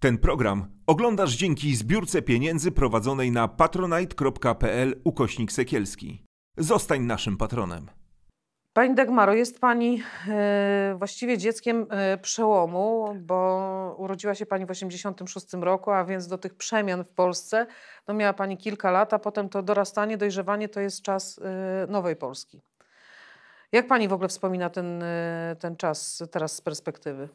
Ten program oglądasz dzięki zbiórce pieniędzy prowadzonej na patronite.pl ukośnik sekielski. Zostań naszym patronem. Pani Dagmaro, jest Pani e, właściwie dzieckiem e, przełomu, bo urodziła się Pani w 1986 roku, a więc do tych przemian w Polsce no miała Pani kilka lat, a potem to dorastanie, dojrzewanie to jest czas e, nowej Polski. Jak Pani w ogóle wspomina ten, ten czas teraz z perspektywy?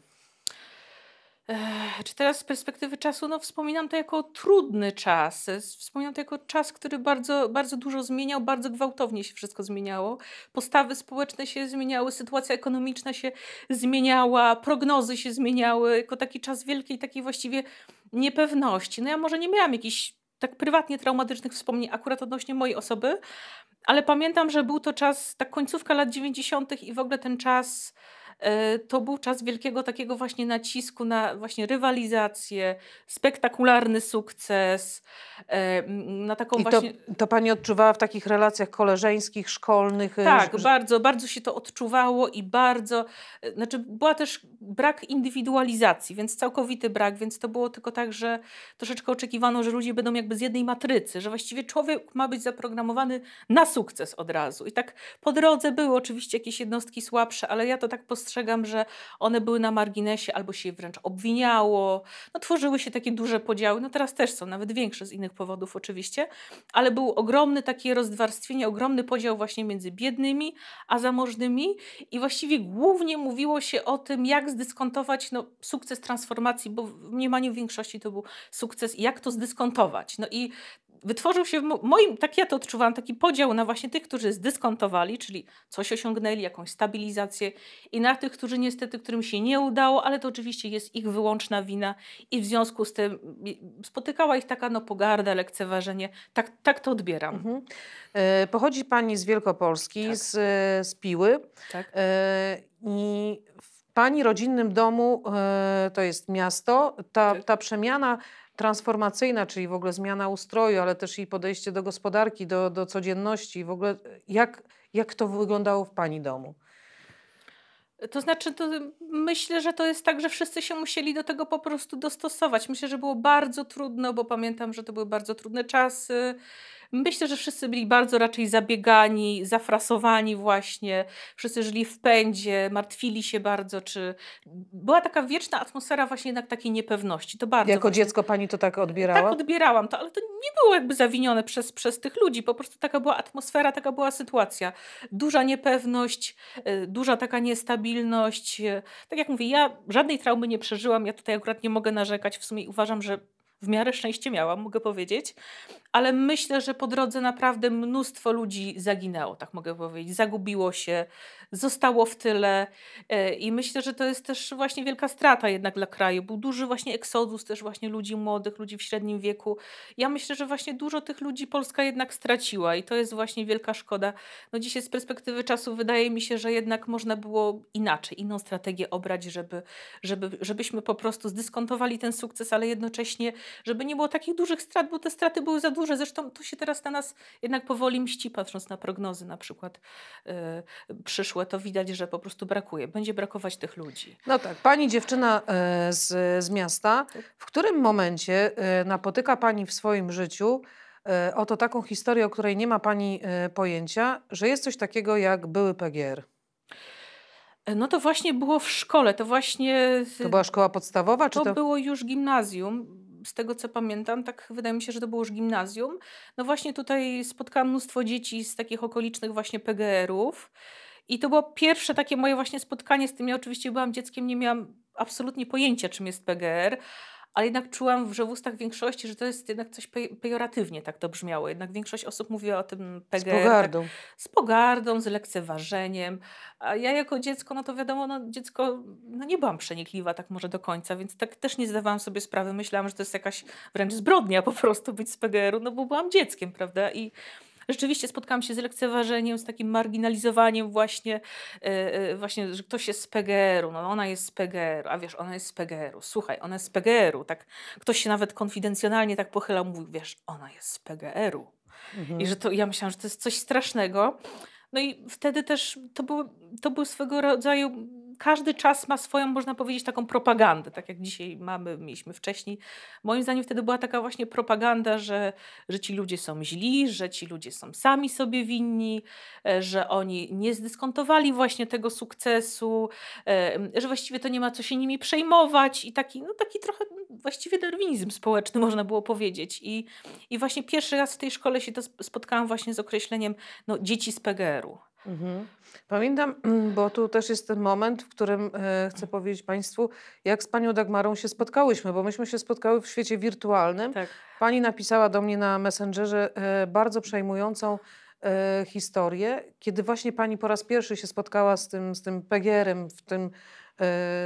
Czy teraz z perspektywy czasu, no wspominam to jako trudny czas. Wspominam to jako czas, który bardzo, bardzo dużo zmieniał, bardzo gwałtownie się wszystko zmieniało. Postawy społeczne się zmieniały, sytuacja ekonomiczna się zmieniała, prognozy się zmieniały, jako taki czas wielkiej takiej właściwie niepewności. No ja może nie miałam jakichś tak prywatnie traumatycznych wspomnień akurat odnośnie mojej osoby, ale pamiętam, że był to czas, tak końcówka lat 90. i w ogóle ten czas to był czas wielkiego takiego właśnie nacisku na właśnie rywalizację, spektakularny sukces, e, na taką I właśnie... To, to pani odczuwała w takich relacjach koleżeńskich, szkolnych? E, tak, bardzo, bardzo się to odczuwało i bardzo, znaczy była też brak indywidualizacji, więc całkowity brak, więc to było tylko tak, że troszeczkę oczekiwano, że ludzie będą jakby z jednej matrycy, że właściwie człowiek ma być zaprogramowany na sukces od razu. I tak po drodze były oczywiście jakieś jednostki słabsze, ale ja to tak postrzegam dostrzegam, że one były na marginesie albo się wręcz obwiniało. No, tworzyły się takie duże podziały. No teraz też są, nawet większe z innych powodów oczywiście, ale był ogromny takie rozdwarstwienie, ogromny podział właśnie między biednymi a zamożnymi i właściwie głównie mówiło się o tym, jak zdyskontować no, sukces transformacji, bo w mniemaniu większości to był sukces, jak to zdyskontować. No i wytworzył się w moim, tak ja to odczuwałam, taki podział na właśnie tych, którzy zdyskontowali, czyli coś osiągnęli, jakąś stabilizację i na tych, którzy niestety, którym się nie udało, ale to oczywiście jest ich wyłączna wina i w związku z tym spotykała ich taka no pogarda, lekceważenie. Tak, tak to odbieram. Mhm. E, pochodzi Pani z Wielkopolski, tak. z, z Piły. Tak. E, I w Pani rodzinnym domu e, to jest miasto. Ta, tak. ta przemiana transformacyjna, czyli w ogóle zmiana ustroju, ale też i podejście do gospodarki, do, do codzienności. W ogóle jak, jak to wyglądało w Pani domu? To znaczy, to myślę, że to jest tak, że wszyscy się musieli do tego po prostu dostosować. Myślę, że było bardzo trudno, bo pamiętam, że to były bardzo trudne czasy. Myślę, że wszyscy byli bardzo raczej zabiegani, zafrasowani właśnie. Wszyscy żyli w pędzie, martwili się bardzo, czy była taka wieczna atmosfera właśnie jednak takiej niepewności. To bardzo jako dziecko pani to tak odbierała? Tak odbierałam to, ale to nie było jakby zawinione przez, przez tych ludzi. Po prostu taka była atmosfera, taka była sytuacja. Duża niepewność, y, duża taka niestabilność. Tak jak mówię, ja żadnej traumy nie przeżyłam. Ja tutaj akurat nie mogę narzekać. W sumie uważam, że w miarę szczęście miałam, mogę powiedzieć, ale myślę, że po drodze naprawdę mnóstwo ludzi zaginęło, tak mogę powiedzieć, zagubiło się, zostało w tyle e, i myślę, że to jest też właśnie wielka strata jednak dla kraju. Był duży właśnie eksodus też właśnie ludzi młodych, ludzi w średnim wieku. Ja myślę, że właśnie dużo tych ludzi Polska jednak straciła i to jest właśnie wielka szkoda. No dzisiaj z perspektywy czasu wydaje mi się, że jednak można było inaczej, inną strategię obrać, żeby, żeby, żebyśmy po prostu zdyskontowali ten sukces, ale jednocześnie, żeby nie było takich dużych strat, bo te straty były za duże. Zresztą to się teraz na nas jednak powoli mści, patrząc na prognozy na przykład yy, przyszłe to widać, że po prostu brakuje. Będzie brakować tych ludzi. No tak, pani dziewczyna e, z, z miasta, w którym momencie e, napotyka pani w swoim życiu oto taką historię, o której nie ma pani pojęcia, że jest coś takiego jak były PGR? No to właśnie było w szkole, to właśnie... To była szkoła podstawowa? Czy to, to było już gimnazjum z tego co pamiętam, tak wydaje mi się, że to było już gimnazjum. No właśnie tutaj spotkałam mnóstwo dzieci z takich okolicznych właśnie PGR-ów. I to było pierwsze takie moje właśnie spotkanie z tym. Ja oczywiście byłam dzieckiem, nie miałam absolutnie pojęcia, czym jest PGR, ale jednak czułam, że w ustach większości, że to jest jednak coś pejoratywnie tak to brzmiało. Jednak większość osób mówiła o tym PGR. Z pogardą. Tak, z pogardą, z lekceważeniem. A ja jako dziecko, no to wiadomo, no dziecko, no nie byłam przenikliwa tak może do końca, więc tak też nie zdawałam sobie sprawy. Myślałam, że to jest jakaś wręcz zbrodnia po prostu być z PGR-u, no bo byłam dzieckiem, prawda? I rzeczywiście spotkałam się z lekceważeniem, z takim marginalizowaniem właśnie, yy, właśnie że ktoś jest z PGR-u, no ona jest z PGR-u, a wiesz, ona jest z PGR-u, słuchaj, ona jest z PGR-u, tak ktoś się nawet konfidencjonalnie tak pochylał, mówił, wiesz, ona jest z PGR-u. Mhm. I że to, ja myślałam, że to jest coś strasznego. No i wtedy też to był, to był swego rodzaju każdy czas ma swoją, można powiedzieć, taką propagandę, tak jak dzisiaj mamy, mieliśmy wcześniej. Moim zdaniem wtedy była taka właśnie propaganda, że, że ci ludzie są źli, że ci ludzie są sami sobie winni, e, że oni nie zdyskontowali właśnie tego sukcesu, e, że właściwie to nie ma co się nimi przejmować i taki, no taki trochę właściwie darwinizm społeczny można było powiedzieć. I, i właśnie pierwszy raz w tej szkole się to spotkałam właśnie z określeniem no, dzieci z PGR-u. Mhm. Pamiętam, bo tu też jest ten moment, w którym e, chcę powiedzieć Państwu, jak z Panią Dagmarą się spotkałyśmy, bo myśmy się spotkały w świecie wirtualnym. Tak. Pani napisała do mnie na Messengerze e, bardzo przejmującą e, historię, kiedy właśnie Pani po raz pierwszy się spotkała z tym, z tym PGR-em w tym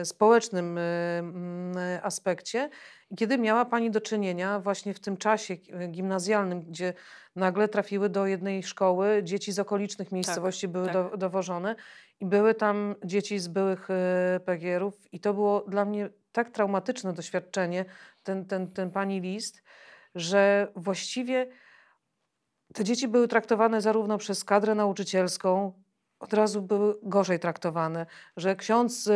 społecznym e, mm, aspekcie i kiedy miała Pani do czynienia właśnie w tym czasie e, gimnazjalnym, gdzie nagle trafiły do jednej szkoły dzieci z okolicznych miejscowości były tak. do, dowożone i były tam dzieci z byłych e, PGR-ów i to było dla mnie tak traumatyczne doświadczenie, ten, ten, ten Pani list, że właściwie te dzieci były traktowane zarówno przez kadrę nauczycielską, od razu były gorzej traktowane, że ksiądz e,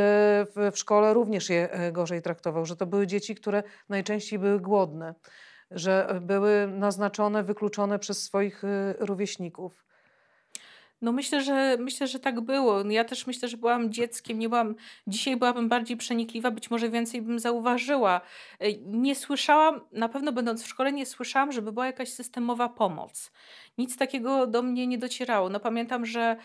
w, szkole również je e, gorzej traktował, że to były dzieci, które najczęściej były głodne, że były naznaczone, wykluczone przez swoich e, rówieśników. No myślę, że myślę, że tak było. Ja też myślę, że byłam dzieckiem, nie byłam, dzisiaj byłabym bardziej przenikliwa, być może więcej bym zauważyła. Nie słyszałam, na pewno będąc w szkole, nie słyszałam, żeby była jakaś systemowa pomoc. Nic takiego do mnie nie docierało. No pamiętam, że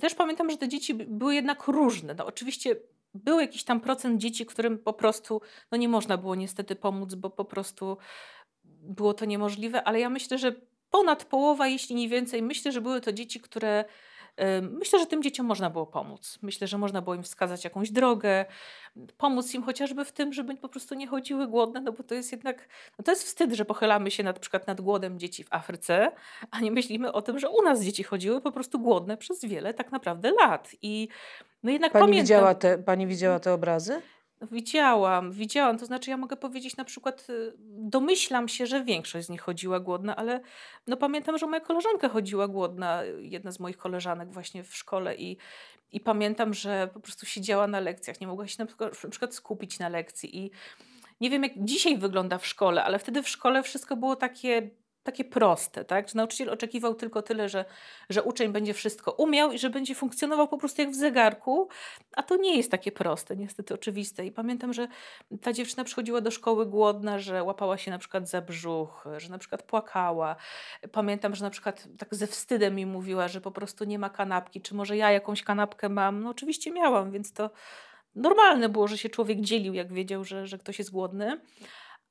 też pamiętam, że te dzieci by- były jednak różne. No oczywiście był jakiś tam procent dzieci, którym po prostu no nie można było niestety pomóc, bo po prostu było to niemożliwe, ale ja myślę, że ponad połowa, jeśli nie więcej, myślę, że były to dzieci, które. Myślę, że tym dzieciom można było pomóc. Myślę, że można było im wskazać jakąś drogę, pomóc im chociażby w tym, żeby po prostu nie chodziły głodne, no bo to jest jednak, no to jest wstyd, że pochylamy się nad, przykład nad głodem dzieci w Afryce, a nie myślimy o tym, że u nas dzieci chodziły po prostu głodne przez wiele tak naprawdę lat. I no jednak Pani pamiętam. widziała, te, pani widziała te obrazy? No, Widziałam, widziałam. To znaczy, ja mogę powiedzieć na przykład, y, domyślam się, że większość z nich chodziła głodna, ale no pamiętam, że moja koleżanka chodziła głodna, jedna z moich koleżanek właśnie w szkole i, i pamiętam, że po prostu siedziała na lekcjach, nie mogła się na przykład, na przykład skupić na lekcji i nie wiem, jak dzisiaj wygląda w szkole, ale wtedy w szkole wszystko było takie, takie proste, tak? Że nauczyciel oczekiwał tylko tyle, że, że uczeń będzie wszystko umiał i że będzie funkcjonował po prostu jak w zegarku, a to nie jest takie proste, niestety oczywiste. I pamiętam, że ta dziewczyna przychodziła do szkoły głodna, że łapała się na przykład za brzuch, że na przykład płakała. Pamiętam, że na przykład tak ze wstydem mi mówiła, że po prostu nie ma kanapki, czy może ja jakąś kanapkę mam. No oczywiście miałam, więc to normalne było, że się człowiek dzielił, jak wiedział, że, że ktoś jest głodny.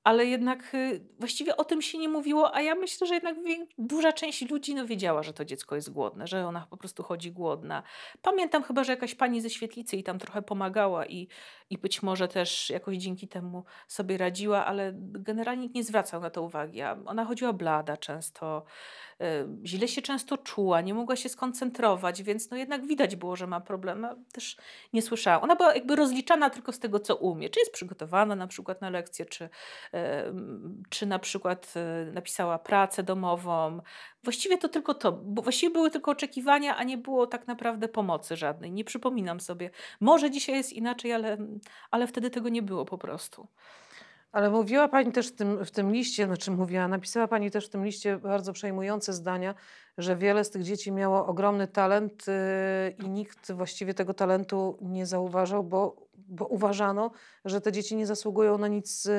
Ale jednak y, właściwie o tym się nie mówiło, a ja myślę, że jednak duża część ludzi no, wiedziała, że to dziecko jest głodne, że ona po prostu chodzi głodna. Pamiętam chyba, że jakaś pani ze świetlicy jej tam trochę pomagała i, i być może też jakoś dzięki temu sobie radziła, ale generalnie nikt nie zwracał na to uwagi. Ona chodziła blada często, y, źle się często czuła, nie mogła się skoncentrować, więc no jednak widać było, że ma problem. a Też nie słyszałam. Ona była jakby rozliczana tylko z tego, co umie. Czy jest przygotowana na przykład na lekcję, czy, czy na przykład e, napisała pracę domową. Właściwie to tylko to, bo właściwie były tylko oczekiwania, a nie było tak naprawdę pomocy żadnej. Nie przypominam sobie. Może dzisiaj jest inaczej, ale, ale wtedy tego nie było po prostu. Ale mówiła Pani też w tym, w tym liście, znaczy mówiła, napisała Pani też w tym liście bardzo przejmujące zdania, że wiele z tych dzieci miało ogromny talent yy, i nikt właściwie tego talentu nie zauważał, bo, bo uważano, że te dzieci nie zasługują na nic yy,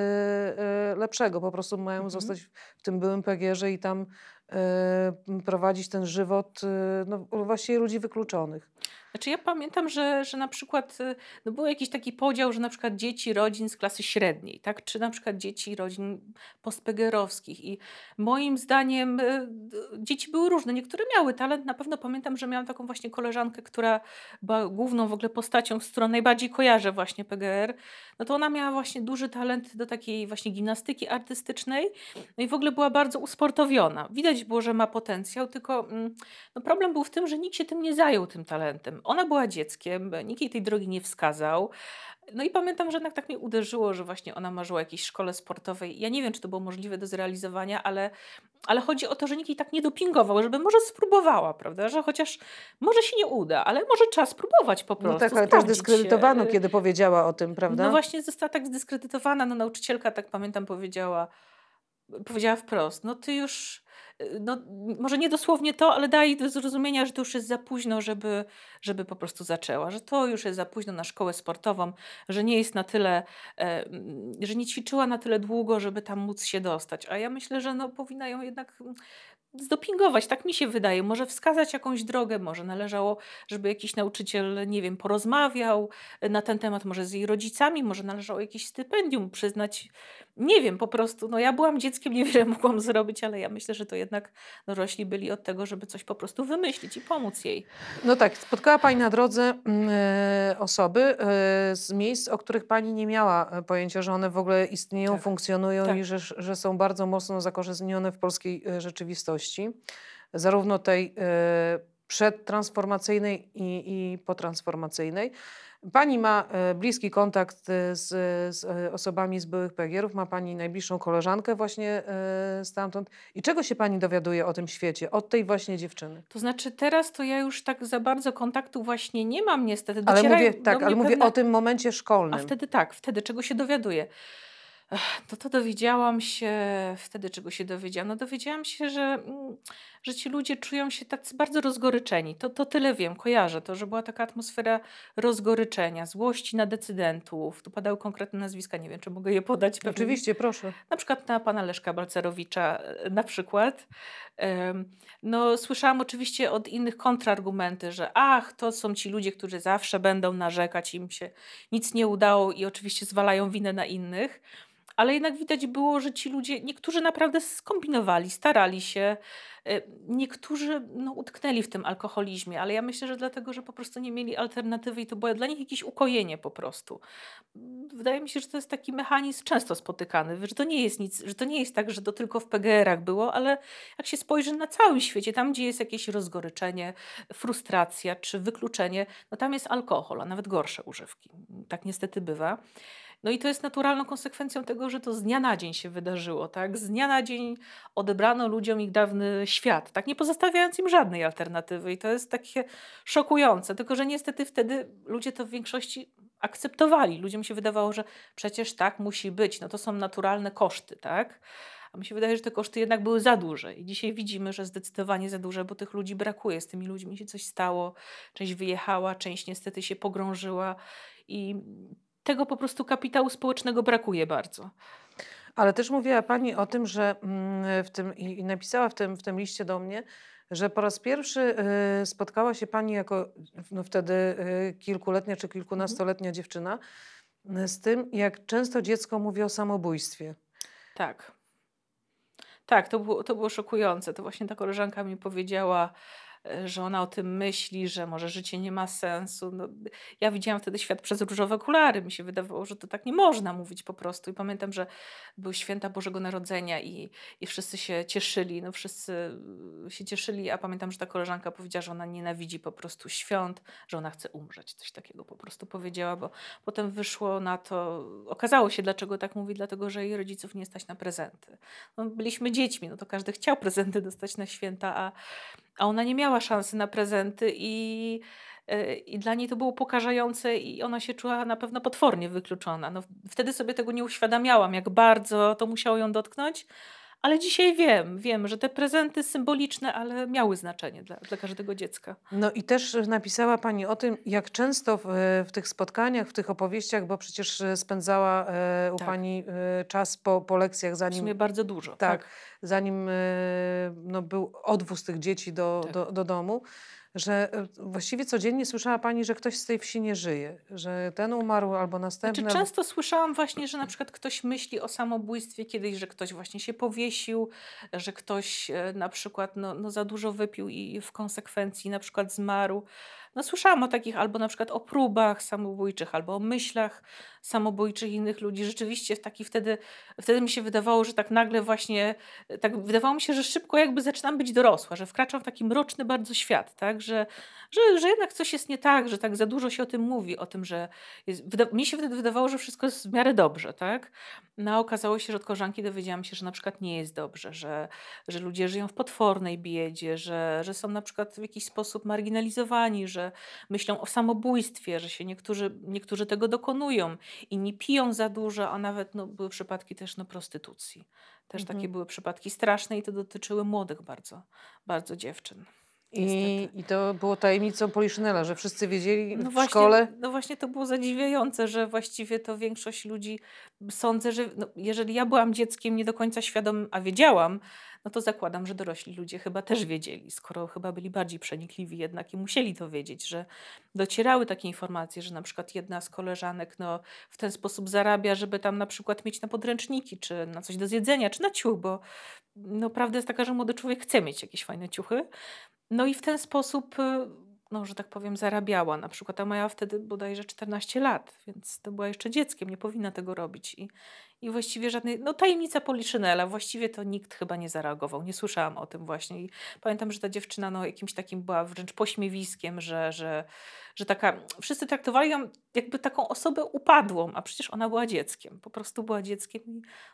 yy, lepszego. Po prostu mają Mhm. zostać w tym byłym pegierze i tam yy, prowadzić ten żywot no, właściwie ludzi wykluczonych. Znaczy ja pamiętam, że, że na przykład y, no był jakiś taki podział, że na przykład dzieci rodzin z klasy średniej, tak? czy na przykład dzieci rodzin postpegerowskich i moim zdaniem y, d- dzieci były różne. Niektóre miały talent, na pewno pamiętam, że miałam taką właśnie koleżankę, która była główną w ogóle postacią, z którą najbardziej kojarzę właśnie PGR, no to ona miała właśnie duży talent do takiej właśnie gimnastyki artystycznej no i w ogóle była bardzo usportowiona. Widać widać było, że ma potencjał, tylko mm, no problem był w tym, że nikt się tym nie zajął, tym talentem. Ona była dzieckiem, nikt jej tej drogi nie wskazał. No i pamiętam, że jednak tak mnie uderzyło, że właśnie ona marzyła o jakiejś szkole sportowej. Ja nie wiem, czy to było możliwe do zrealizowania, ale, ale chodzi o to, że nikt jej tak nie dopingował, żeby może spróbowała, prawda? Że chociaż może się nie uda, ale może trzeba spróbować po prostu. No tak, ale też dyskredytowano, się. kiedy powiedziała o tym, prawda? No właśnie została tak zdyskredytowana, no nauczycielka, tak pamiętam, powiedziała, powiedziała wprost, no ty już, no może nie dosłownie to, ale daj do zrozumienia, że to już jest za późno, żeby, żeby po prostu zaczęła, że to już jest za późno na szkołę sportową, że nie jest na tyle, e, mm, że nie ćwiczyła na tyle długo, żeby tam móc się dostać. A ja myślę, że no powinna ją jednak mm, zdopingować, tak mi się wydaje. Może wskazać jakąś drogę, może należało, żeby jakiś nauczyciel, nie wiem, porozmawiał na ten temat, może z jej rodzicami, może należało jakieś stypendium przyznać. Nie wiem, po prostu, no ja byłam dzieckiem, niewiele mogłam zrobić, ale ja myślę, że to jednak dorośli byli od tego, żeby coś po prostu wymyślić i pomóc jej. No tak, spotkała Pani na drodze e, osoby e, z miejsc, o których Pani nie miała e, pojęcia, że one w ogóle istnieją, Tak, funkcjonują tak. i że, że są bardzo mocno zakorzenione w polskiej e, rzeczywistości. Zarówno tej e, przedtransformacyjnej i, i potransformacyjnej. Pani ma e, bliski kontakt e, z, z e, osobami z byłych PGR-ów, ma Pani najbliższą koleżankę właśnie stamtąd. I czego się Pani dowiaduje o tym świecie, od tej właśnie dziewczyny? To znaczy teraz to ja już tak za bardzo kontaktu właśnie nie mam niestety. Ale Docierają mówię, do tak, ale mówię pewne- o tym momencie szkolnym. A wtedy tak, wtedy czego się dowiaduję? Ech, To to dowiedziałam się, wtedy czego się dowiedziałam? No dowiedziałam się, że, mm, że ci ludzie czują się tacy bardzo rozgoryczeni. To, to tyle wiem, kojarzę to, że była taka atmosfera rozgoryczenia, złości na decydentów. Tu padały konkretne nazwiska, nie wiem, czy mogę je podać. pewnie nie. Oczywiście, proszę. Na przykład na pana Leszka Balcerowicza e, na przykład. No, słyszałam oczywiście od innych kontrargumenty, że ach, to są ci ludzie, którzy zawsze będą narzekać, im się nic nie udało i oczywiście zwalają winę na innych. Ale jednak widać było, że ci ludzie, niektórzy naprawdę skombinowali, starali się, e, niektórzy no, utknęli w tym alkoholizmie, ale ja myślę, że dlatego, że po prostu nie mieli alternatywy i to było dla nich jakieś ukojenie po prostu. Wydaje mi się, że to jest taki mechanizm często spotykany, że to nie jest nic, że to nie jest tak, że to tylko w PGR-ach było, ale jak się spojrzy na całym świecie, tam gdzie jest jakieś rozgoryczenie, frustracja czy wykluczenie, no tam jest alkohol, a nawet gorsze używki. Tak niestety bywa. No i to jest naturalną konsekwencją tego, że to z dnia na dzień się wydarzyło, tak? Z dnia na dzień odebrano ludziom ich dawny świat, tak? Nie pozostawiając im żadnej alternatywy. I to jest takie szokujące. Tylko, że niestety wtedy ludzie to w większości akceptowali. Ludziom się wydawało, że przecież tak musi być. No to są naturalne koszty, tak? A mi się wydaje, że te koszty jednak były za duże. I dzisiaj widzimy, że zdecydowanie za duże, bo tych ludzi brakuje. Z tymi ludźmi się coś stało. Część wyjechała, część niestety się pogrążyła. I tego po prostu kapitału społecznego brakuje bardzo. Ale też mówiła Pani o tym, że mm, w tym, i napisała w tym, w tym liście do mnie, że po raz pierwszy y, spotkała się Pani jako no wtedy y, kilkuletnia czy kilkunastoletnia dziewczyna y, z tym, jak często dziecko mówi o samobójstwie. Tak. Tak, to było, to było szokujące. To właśnie ta koleżanka mi powiedziała, że ona o tym myśli, że może życie nie ma sensu. No, ja widziałam wtedy świat przez różowe okulary. Mi się wydawało, że to tak nie można mówić po prostu. I pamiętam, że były święta Bożego Narodzenia i, i wszyscy się cieszyli. No, wszyscy y, się cieszyli, a pamiętam, że ta koleżanka powiedziała, że ona nienawidzi po prostu świąt, że ona chce umrzeć. Coś takiego po prostu powiedziała, bo potem wyszło na to, okazało się, dlaczego tak mówi, dlatego, że jej rodziców nie stać na prezenty. No, byliśmy dziećmi, no to każdy chciał prezenty dostać na święta, a, a ona nie miała szansy na prezenty i, e, i dla niej to było pokażające i ona się czuła na pewno potwornie wykluczona. No, wtedy sobie tego nie uświadamiałam, jak bardzo to musiało ją dotknąć, ale dzisiaj wiem, wiem, że te prezenty symboliczne, ale miały znaczenie dla, dla każdego dziecka. No i też napisała Pani o tym, jak często w, w tych spotkaniach, w tych opowieściach, bo przecież e, spędzała e, u Tak. Pani e, czas po, po lekcjach, W zanim sumie bardzo dużo. Tak, Tak. zanim e, no, był odwóz tych dzieci do, Tak. do, do domu, że e, właściwie codziennie słyszała Pani, że ktoś z tej wsi nie żyje, że ten umarł albo następny. Znaczy, często słyszałam właśnie, że na przykład ktoś myśli o samobójstwie kiedyś, że ktoś właśnie się powiesił, że ktoś e, na przykład no, no za dużo wypił i w konsekwencji na przykład zmarł. No słyszałam o takich albo na przykład o próbach samobójczych, albo o myślach samobójczych innych ludzi. Rzeczywiście taki wtedy, wtedy mi się wydawało, że tak nagle właśnie, tak wydawało mi się, że szybko jakby zaczynam być dorosła, że wkraczam w taki mroczny bardzo świat, tak, że, że, że jednak coś jest nie tak, że tak za dużo się o tym mówi, o tym, że jest, wyda, mi się wtedy wydawało, że wszystko jest w miarę dobrze, tak. No okazało się, że od koleżanki dowiedziałam się, że na przykład nie jest dobrze, że, że ludzie żyją w potwornej biedzie, że, że są na przykład w jakiś sposób marginalizowani, że myślą o samobójstwie, że się niektórzy, niektórzy tego dokonują inni piją za dużo, a nawet no, były przypadki też no, prostytucji. Też mhm. takie były przypadki straszne i to dotyczyły młodych bardzo, bardzo dziewczyn. I, I to było tajemnicą Poliszynela, że wszyscy wiedzieli no w właśnie, szkole. No właśnie to było zadziwiające, że właściwie to większość ludzi sądzę, że no, jeżeli ja byłam dzieckiem nie do końca świadomym, a wiedziałam, no to zakładam, że dorośli ludzie chyba też wiedzieli, skoro chyba byli bardziej przenikliwi jednak i musieli to wiedzieć, że docierały takie informacje, że na przykład jedna z koleżanek no, w ten sposób zarabia, żeby tam na przykład mieć na podręczniki, czy na coś do zjedzenia, czy na ciuch, bo no, prawda jest taka, że młody człowiek chce mieć jakieś fajne ciuchy. No i w ten sposób y, no, że tak powiem, zarabiała. Na przykład, a miała wtedy bodajże 14 lat, więc to była jeszcze dzieckiem, nie powinna tego robić. I, i właściwie żadnej, no tajemnica Poliszynela, właściwie to nikt chyba nie zareagował, nie słyszałam o tym właśnie. I pamiętam, że ta dziewczyna no, jakimś takim była wręcz pośmiewiskiem, że, że, że taka, wszyscy traktowali ją jakby taką osobę upadłą, a przecież ona była dzieckiem, po prostu była dzieckiem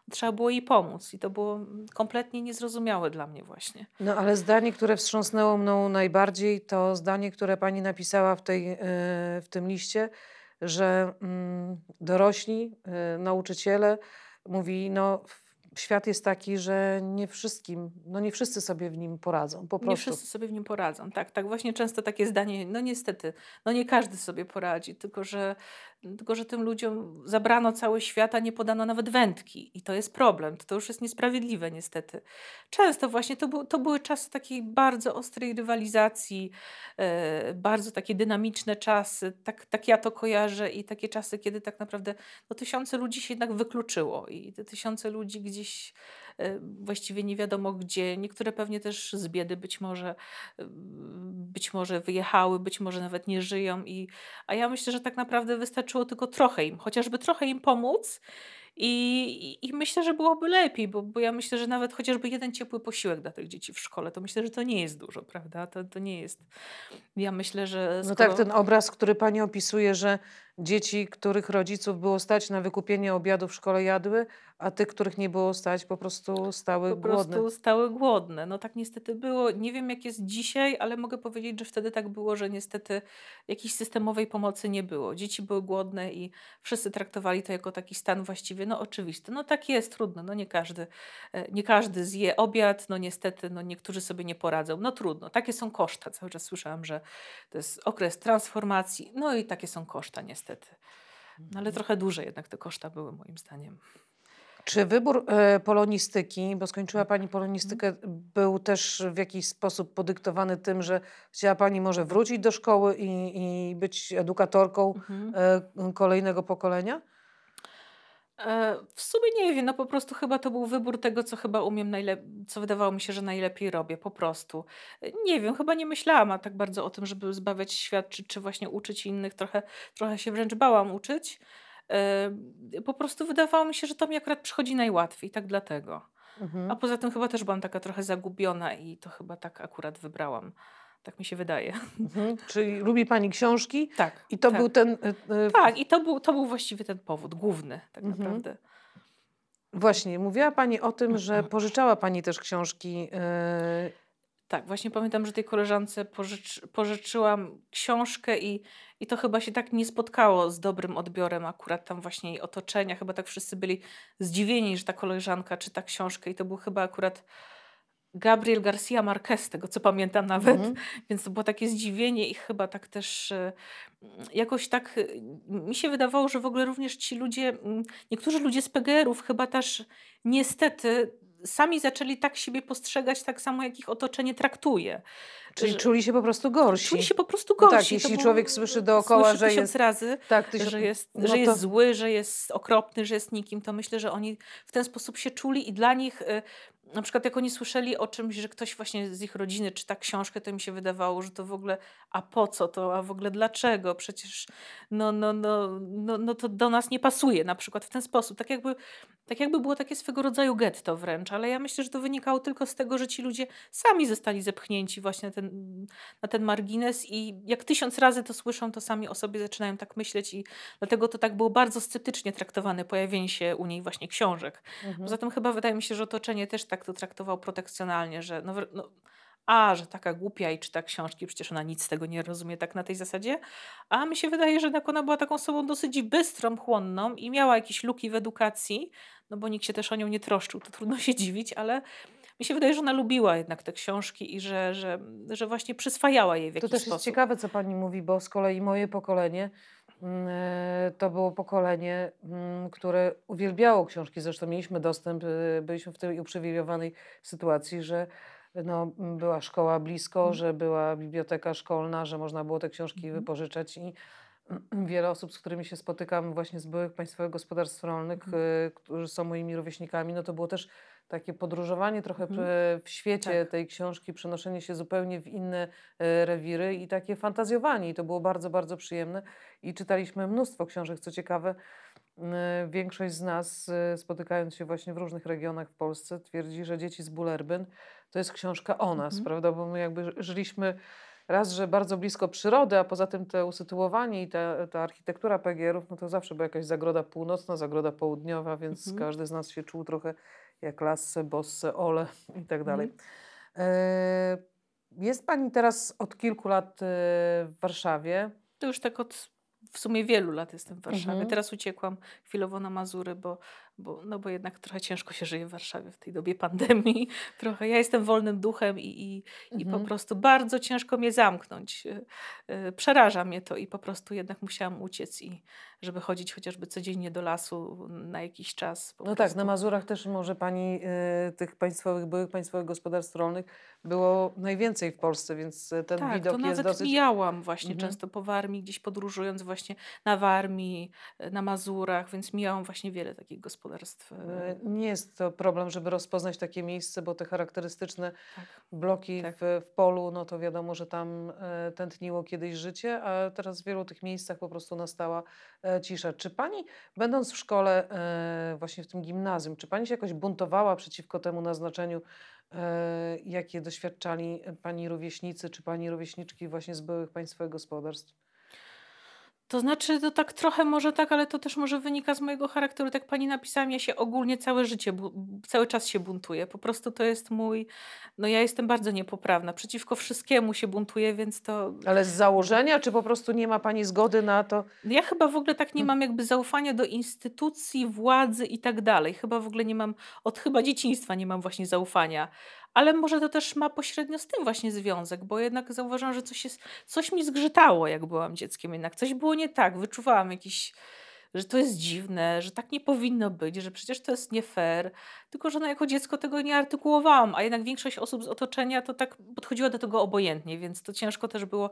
i trzeba było jej pomóc. I to było kompletnie niezrozumiałe dla mnie właśnie. No ale zdanie, które wstrząsnęło mną najbardziej, to zdanie, które pani napisała w, tej, e, w tym liście, że mm, dorośli, y, nauczyciele mówi, no świat jest taki, że nie wszystkim, no nie wszyscy sobie w nim poradzą, po prostu. Nie wszyscy sobie w nim poradzą, tak, tak. Właśnie często takie zdanie, no niestety, no nie każdy sobie poradzi, tylko że tylko, że tym ludziom zabrano cały świat, a nie podano nawet wędki. I to jest problem. To, to już jest niesprawiedliwe, niestety. Często właśnie to, był, to były czasy takiej bardzo ostrej rywalizacji, e, bardzo takie dynamiczne czasy. Tak, tak ja to kojarzę i takie czasy, kiedy tak naprawdę no, tysiące ludzi się jednak wykluczyło i te tysiące ludzi gdzieś e, właściwie nie wiadomo gdzie. Niektóre pewnie też z biedy być może, e, być może wyjechały, być może nawet nie żyją. I, a ja myślę, że tak naprawdę wystarczy wystarczyło tylko trochę im, chociażby trochę im pomóc. I, i, myślę, że byłoby lepiej, bo, bo ja myślę, że nawet chociażby jeden ciepły posiłek dla tych dzieci w szkole, to myślę, że to nie jest dużo, prawda? To, to nie jest. Ja myślę, że. Skoro... No tak, ten obraz, który pani opisuje, że dzieci, których rodziców było stać na wykupienie obiadu w szkole jadły, a tych, których nie było stać, po prostu stały po głodne. Po prostu stały głodne. No tak niestety było. Nie wiem, jak jest dzisiaj, ale mogę powiedzieć, że wtedy tak było, że niestety jakiejś systemowej pomocy nie było. Dzieci były głodne i wszyscy traktowali to jako taki stan właściwie no oczywisty. No tak jest, trudno. No nie każdy, e, nie każdy zje obiad, no niestety, no niektórzy sobie nie poradzą. No trudno. Takie są koszta. Cały czas słyszałam, że to jest okres transformacji. No i takie są koszta niestety. No ale mhm. trochę dłużej jednak te koszta były moim zdaniem. Czy wybór e, polonistyki, bo skończyła mhm. Pani polonistykę, był też w jakiś sposób podyktowany tym, że chciała Pani może wrócić do szkoły i, i być edukatorką mhm. e, kolejnego pokolenia? E, w sumie nie wiem, no po prostu chyba to był wybór tego, co chyba umiem najlepiej, co wydawało mi się, że najlepiej robię, po prostu. Nie wiem, chyba nie myślałam tak bardzo o tym, żeby zbawiać świat, czy, czy właśnie uczyć innych. Trochę, trochę się wręcz bałam uczyć. Po prostu wydawało mi się, że to mi akurat przychodzi najłatwiej, tak dlatego. Mhm. A poza tym chyba też byłam taka trochę zagubiona i to chyba tak akurat wybrałam. Tak mi się wydaje. Mhm. Czyli lubi Pani książki? Tak. I to tak. był ten. Y, tak, i to był, to był właściwie ten powód główny, tak mhm. naprawdę. Właśnie, mówiła Pani o tym, że pożyczała Pani też książki. Y, tak, właśnie pamiętam, że tej koleżance pożycz, pożyczyłam książkę i, i to chyba się tak nie spotkało z dobrym odbiorem akurat tam właśnie jej otoczenia. Chyba tak wszyscy byli zdziwieni, że ta koleżanka czyta książkę i to był chyba akurat Gabriel Garcia Marquez, tego co pamiętam nawet, mm -hmm. więc to było takie zdziwienie i chyba tak też e, jakoś tak e, mi się wydawało, że w ogóle również ci ludzie, niektórzy ludzie z PGR-ów chyba też niestety sami zaczęli tak siebie postrzegać, tak samo jak ich otoczenie traktuje. Czyli że, czuli się po prostu gorsi. Czuli się po prostu gorsi. No tak, jeśli człowiek słyszy dookoła, słyszy że jest razy, tak, tysiąc, że, jest, no że jest zły, że jest okropny, że jest nikim, to myślę, że oni w ten sposób się czuli i dla nich y, na przykład jak oni słyszeli o czymś, że ktoś właśnie z ich rodziny czyta książkę, to mi się wydawało, że to w ogóle, a po co to, a w ogóle dlaczego? Przecież no, no, no, no, no to do nas nie pasuje na przykład w ten sposób. Tak jakby, tak jakby było takie swego rodzaju getto wręcz, ale ja myślę, że to wynikało tylko z tego, że ci ludzie sami zostali zepchnięci właśnie na ten, na ten margines i jak tysiąc razy to słyszą, to sami o sobie zaczynają tak myśleć i dlatego to tak było bardzo sceptycznie traktowane pojawienie się u niej właśnie książek. Mhm. Poza tym chyba wydaje mi się, że otoczenie też tak to traktował protekcjonalnie, że no, no, a, że taka głupia i czyta książki, przecież ona nic z tego nie rozumie tak na tej zasadzie. A mi się wydaje, że jednak ona była taką osobą dosyć bystrą, chłonną i miała jakieś luki w edukacji, no bo nikt się też o nią nie troszczył, to trudno się dziwić, ale mi się wydaje, że ona lubiła jednak te książki i że, że, że właśnie przyswajała je w To jakiś też sposób. jest ciekawe, co pani mówi, bo z kolei moje pokolenie to było pokolenie, mm, które uwielbiało książki. Zresztą mieliśmy dostęp, e, byliśmy w tej uprzywilejowanej sytuacji, że no, była szkoła blisko, Mhm. że była biblioteka szkolna, że można było te książki Mhm. wypożyczać i wiele osób, z którymi się spotykam właśnie z byłych państwowych gospodarstw rolnych, Mhm. e, którzy są moimi rówieśnikami, no to było też takie podróżowanie trochę Mhm. w świecie Tak. tej książki, przenoszenie się zupełnie w inne e, rewiry i takie fantazjowanie. I to było bardzo, bardzo przyjemne. I czytaliśmy mnóstwo książek. Co ciekawe, m, większość z nas, e, spotykając się właśnie w różnych regionach w Polsce, twierdzi, że Dzieci z Bullerbyn to jest książka o nas, Mhm. prawda? Bo my jakby ży- żyliśmy raz, że bardzo blisko przyrody, a poza tym te usytuowanie i ta, ta architektura PGR-ów, no to zawsze była jakaś zagroda północna, zagroda południowa, więc Mhm. każdy z nas się czuł trochę jak Lasse, Bosse, Ole i tak dalej. Mhm. E, Jest Pani teraz od kilku lat e, w Warszawie. To już tak od w sumie wielu lat jestem w Warszawie. Mhm. Teraz uciekłam chwilowo na Mazury, bo, bo, no bo jednak trochę ciężko się żyje w Warszawie w tej dobie pandemii. Trochę. Ja jestem wolnym duchem i, i, i po Mhm. prostu bardzo ciężko mnie zamknąć. Y, y, Przeraża mnie to i po prostu jednak musiałam uciec i żeby chodzić chociażby codziennie do lasu na jakiś czas. No tak, prostu. na Mazurach też może Pani e, tych państwowych, byłych państwowych gospodarstw rolnych było najwięcej w Polsce, więc e, ten Tak, widok to jest nawet dosyć... mijałam właśnie Mhm. często po Warmii, gdzieś podróżując właśnie na Warmii, e, na Mazurach, więc mijałam właśnie wiele takich gospodarstw. E, E, Nie jest to problem, żeby rozpoznać takie miejsce, bo te charakterystyczne Tak. bloki Tak. w, w polu, no to wiadomo, że tam e, tętniło kiedyś życie, a teraz w wielu tych miejscach po prostu nastała e, cisza. Czy pani, będąc w szkole, e, właśnie w tym gimnazjum, czy pani się jakoś buntowała przeciwko temu naznaczeniu, e, jakie doświadczali pani rówieśnicy, czy pani rówieśniczki właśnie z byłych państwowych gospodarstw? To znaczy, to tak trochę może tak, ale to też może wynika z mojego charakteru. Tak pani napisałam, ja się ogólnie całe życie, cały czas się buntuję. Po prostu to jest mój, no ja jestem bardzo niepoprawna. Przeciwko wszystkiemu się buntuję, więc to Ale z założenia, czy po prostu nie ma pani zgody na to? Ja chyba w ogóle tak nie Mm. mam jakby zaufania do instytucji, władzy i tak dalej. Chyba w ogóle nie mam, od chyba dzieciństwa nie mam właśnie zaufania. Ale może to też ma pośrednio z tym właśnie związek, bo jednak zauważyłam, że coś, jest, coś mi zgrzytało, jak byłam dzieckiem jednak. Coś było nie tak. Wyczuwałam jakiś, że to jest dziwne, że tak nie powinno być, że przecież to jest nie fair. Tylko, że no jako dziecko tego nie artykułowałam, a jednak większość osób z otoczenia to tak podchodziła do tego obojętnie, więc to ciężko też było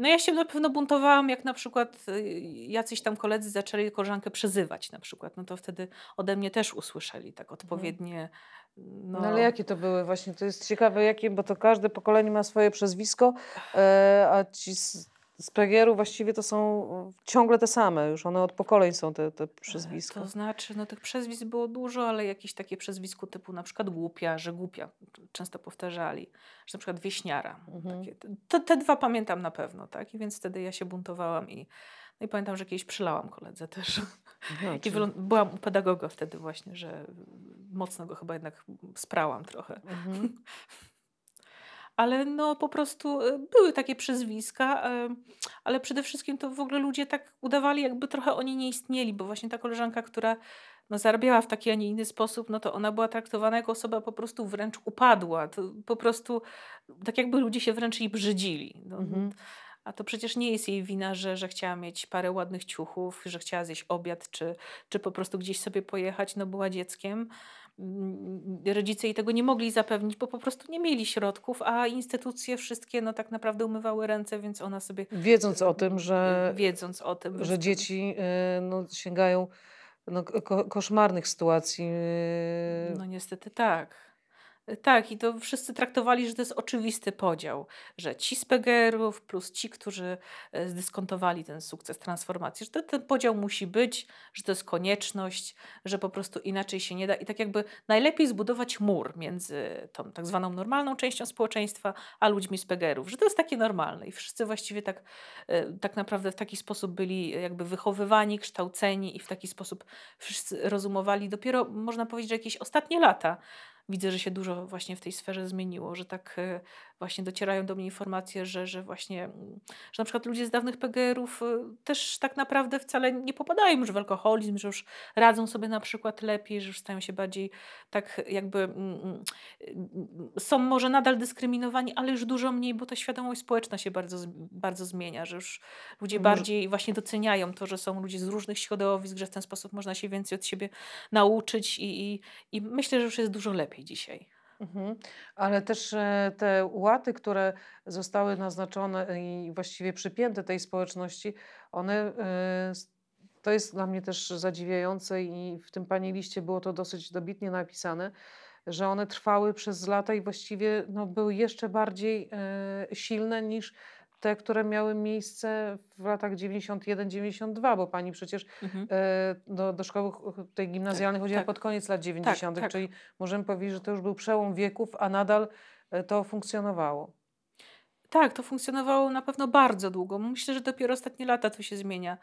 no ja się na pewno buntowałam, jak na przykład y, jacyś tam koledzy zaczęli koleżankę przezywać na przykład. No to wtedy ode mnie też usłyszeli tak odpowiednie. No, No, ale jakie to były właśnie? To jest ciekawe, jakie, bo to każde pokolenie ma swoje przezwisko, e, a ci z, z właściwie to są ciągle te same, już one od pokoleń są te, te przezwiska. To znaczy, no tych przezwisk było dużo, ale jakieś takie przezwisko typu na przykład głupia, że głupia często powtarzali, że na przykład wieśniara. Mhm. Takie, te, te dwa pamiętam na pewno, tak? I więc wtedy ja się buntowałam i, no i pamiętam, że kiedyś przylałam koledze też. No, I czyli- wylą- byłam u pedagoga wtedy właśnie, że mocno go chyba jednak sprałam trochę. Mhm. Ale no po prostu y, były takie przyzwiska, y, ale przede wszystkim to w ogóle ludzie tak udawali, jakby trochę oni nie istnieli, bo właśnie ta koleżanka, która no, zarabiała w taki, a nie inny sposób, no to ona była traktowana jako osoba po prostu wręcz upadła. To po prostu tak jakby ludzie się wręcz jej brzydzili. No, Mhm. A to przecież nie jest jej wina, że, że chciała mieć parę ładnych ciuchów, że chciała zjeść obiad, czy, czy po prostu gdzieś sobie pojechać, no była dzieckiem. Mm, Rodzice jej tego nie mogli zapewnić, bo po prostu nie mieli środków, a instytucje wszystkie no tak naprawdę umywały ręce, więc ona sobie Wiedząc o tym, że, wiedząc o tym, że dzieci e, no, sięgają no, ko koszmarnych sytuacji. e, No niestety tak. Tak, i to wszyscy traktowali, że to jest oczywisty podział, że ci z PGR-ów plus ci, którzy e, zdyskontowali ten sukces transformacji, że to, ten podział musi być, że to jest konieczność, że po prostu inaczej się nie da. I tak jakby najlepiej zbudować mur między tą tak zwaną normalną częścią społeczeństwa, a ludźmi z PGR-ów, że to jest takie normalne. I wszyscy właściwie tak, e, tak naprawdę w taki sposób byli jakby wychowywani, kształceni i w taki sposób wszyscy rozumowali. Dopiero można powiedzieć, że jakieś ostatnie lata widzę, że się dużo właśnie w tej sferze zmieniło, że tak e, właśnie docierają do mnie informacje, że, że właśnie, mm, że na przykład ludzie z dawnych PGR-ów e, też tak naprawdę wcale nie popadają już w alkoholizm, że już radzą sobie na przykład lepiej, że już stają się bardziej tak jakby mm, mm, są może nadal dyskryminowani, ale już dużo mniej, bo ta świadomość społeczna się bardzo, bardzo zmienia, że już ludzie może... bardziej właśnie doceniają to, że są ludzie z różnych środowisk, że w ten sposób można się więcej od siebie nauczyć i, i, i myślę, że już jest dużo lepiej dzisiaj. Mhm. Ale też e, te łaty, które zostały naznaczone i właściwie przypięte tej społeczności, one e, to jest dla mnie też zadziwiające i w tym pani liście było to dosyć dobitnie napisane, że one trwały przez lata i właściwie no, były jeszcze bardziej e, silne niż te, które miały miejsce w latach 91-92, bo pani przecież mhm. e, do, do szkoły tej gimnazjalnej tak, chodziła tak. pod koniec lat 90., tak, tak, czyli możemy powiedzieć, że to już był przełom wieków, a nadal e, to funkcjonowało. Tak, to funkcjonowało na pewno bardzo długo. Myślę, że dopiero ostatnie lata to się zmienia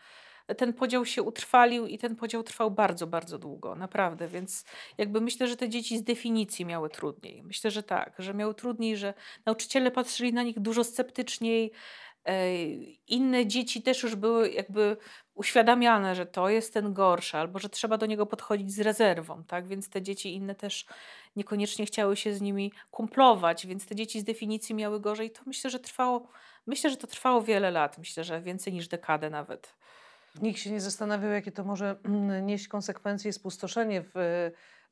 ten podział się utrwalił i ten podział trwał bardzo, bardzo długo, naprawdę. Więc jakby myślę, że te dzieci z definicji miały trudniej. Myślę, że tak, że miały trudniej, że nauczyciele patrzyli na nich dużo sceptyczniej. E, inne dzieci też już były jakby uświadamiane, że to jest ten gorszy, albo że trzeba do niego podchodzić z rezerwą, tak? Więc te dzieci inne też niekoniecznie chciały się z nimi kumplować, więc te dzieci z definicji miały gorzej. To myślę, że trwało, myślę, że to trwało wiele lat, myślę, że więcej niż dekadę nawet. Nikt się nie zastanawiał, jakie to może mm, nieść konsekwencje i spustoszenie w,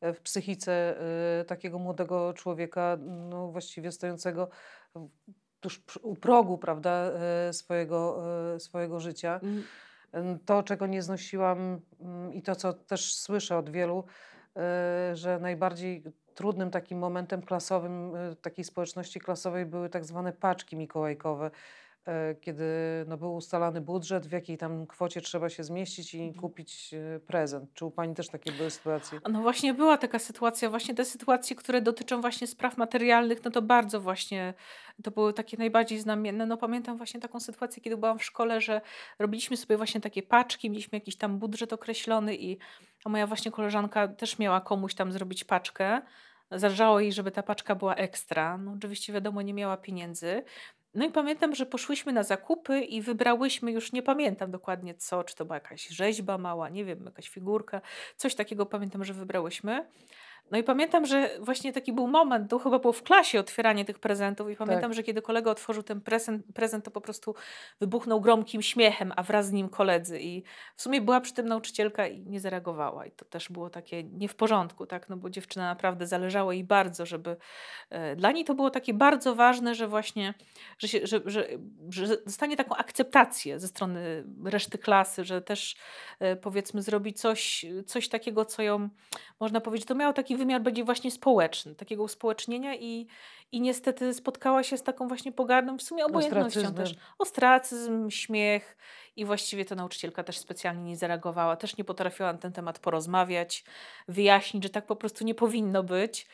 e, w psychice e, takiego młodego człowieka, no właściwie stojącego tuż u progu prawda, e, swojego, swojego życia. Mm. To, czego nie znosiłam mm, i to, co też słyszę od wielu, że najbardziej trudnym takim momentem klasowym takiej społeczności klasowej były tak zwane paczki mikołajkowe kiedy no, był ustalany budżet, w jakiej tam kwocie trzeba się zmieścić i mhm. kupić e, prezent. Czy u Pani też takie były sytuacje? No właśnie była taka sytuacja, właśnie te sytuacje, które dotyczą właśnie spraw materialnych, no to bardzo właśnie, to były takie najbardziej znamienne. No pamiętam właśnie taką sytuację, kiedy byłam w szkole, że robiliśmy sobie właśnie takie paczki, mieliśmy jakiś tam budżet określony i moja właśnie koleżanka też miała komuś tam zrobić paczkę. Zależało jej, żeby ta paczka była ekstra. No oczywiście wiadomo, nie miała pieniędzy. No i pamiętam, że poszłyśmy na zakupy i wybrałyśmy, już nie pamiętam dokładnie co, czy to była jakaś rzeźba mała, nie wiem, jakaś figurka, coś takiego pamiętam, że wybrałyśmy. No i pamiętam, że właśnie taki był moment, to chyba było w klasie otwieranie tych prezentów i pamiętam, tak. że kiedy kolega otworzył ten prezent, prezent, to po prostu wybuchnął gromkim śmiechem, a wraz z nim koledzy. I w sumie była przy tym nauczycielka i nie zareagowała. I to też było takie nie w porządku, tak, no bo dziewczyna naprawdę zależało jej bardzo, żeby e, dla niej to było takie bardzo ważne, że właśnie, że, się, że, że, że dostanie taką akceptację ze strony reszty klasy, że też e, powiedzmy zrobi coś, coś takiego, co ją, można powiedzieć, to miało taki wymiar bardziej właśnie społeczny, takiego uspołecznienia i, i niestety spotkała się z taką właśnie pogardą, w sumie obojętnością też. Ostracyzm, śmiech i właściwie ta nauczycielka też specjalnie nie zareagowała, też nie potrafiła na ten temat porozmawiać, wyjaśnić, że tak po prostu nie powinno być.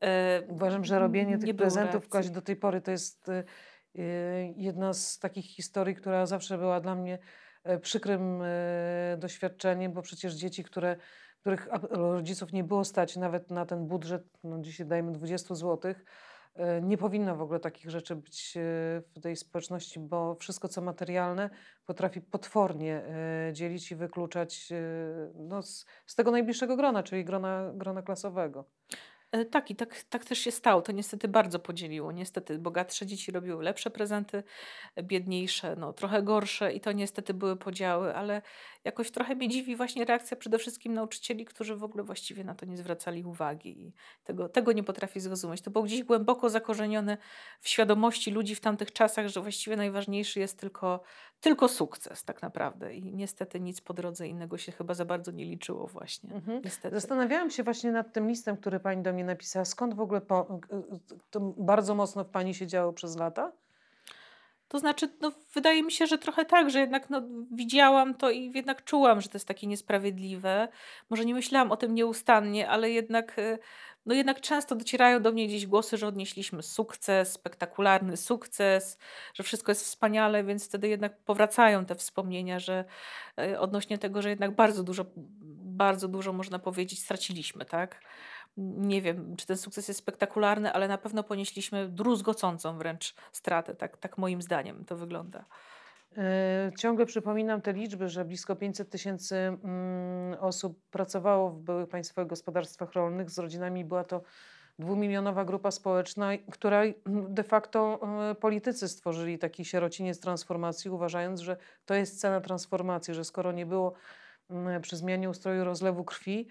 E, Uważam, że robienie tych prezentów reakcji. do tej pory to jest e, jedna z takich historii, która zawsze była dla mnie e, przykrym doświadczeniem, bo przecież dzieci, które których rodziców nie było stać nawet na ten budżet, no dzisiaj dajmy 20 zł, e, nie powinno w ogóle takich rzeczy być e, w tej społeczności, bo wszystko co materialne potrafi potwornie e, dzielić i wykluczać no, z, z tego najbliższego grona, czyli grona, grona klasowego. Tak, i tak, tak też się stało. To niestety bardzo podzieliło. Niestety bogatsze dzieci robiły lepsze prezenty, biedniejsze, no trochę gorsze i to niestety były podziały, ale jakoś trochę mnie dziwi właśnie reakcja przede wszystkim nauczycieli, którzy w ogóle właściwie na to nie zwracali uwagi i tego, tego nie potrafię zrozumieć. To było gdzieś głęboko zakorzenione w świadomości ludzi w tamtych czasach, że właściwie najważniejszy jest tylko, tylko sukces tak naprawdę. I niestety nic po drodze innego się chyba za bardzo nie liczyło właśnie. Mhm. Niestety. Zastanawiałam się właśnie nad tym listem, który pani do mnie napisała. Skąd w ogóle po, to bardzo mocno w pani się działo przez lata? To znaczy, no, wydaje mi się, że trochę tak, że jednak no, widziałam to i jednak czułam, że to jest takie niesprawiedliwe. Może nie myślałam o tym nieustannie, ale jednak, y, no, jednak często docierają do mnie gdzieś głosy, że odnieśliśmy sukces, spektakularny sukces, że wszystko jest wspaniale, więc wtedy jednak powracają te wspomnienia, że y, odnośnie tego, że jednak bardzo dużo, bardzo dużo można powiedzieć straciliśmy, tak? Nie wiem, czy ten sukces jest spektakularny, ale na pewno ponieśliśmy druzgocącą wręcz stratę. Tak, tak moim zdaniem to wygląda. E, ciągle przypominam te liczby, że blisko 500 tysięcy mm, osób pracowało w byłych państwowych gospodarstwach rolnych. Z rodzinami była to dwumilionowa grupa społeczna, która de facto e, politycy stworzyli taki sierociniec transformacji, uważając, że to jest cena transformacji, że skoro nie było mm, przy zmianie ustroju rozlewu krwi,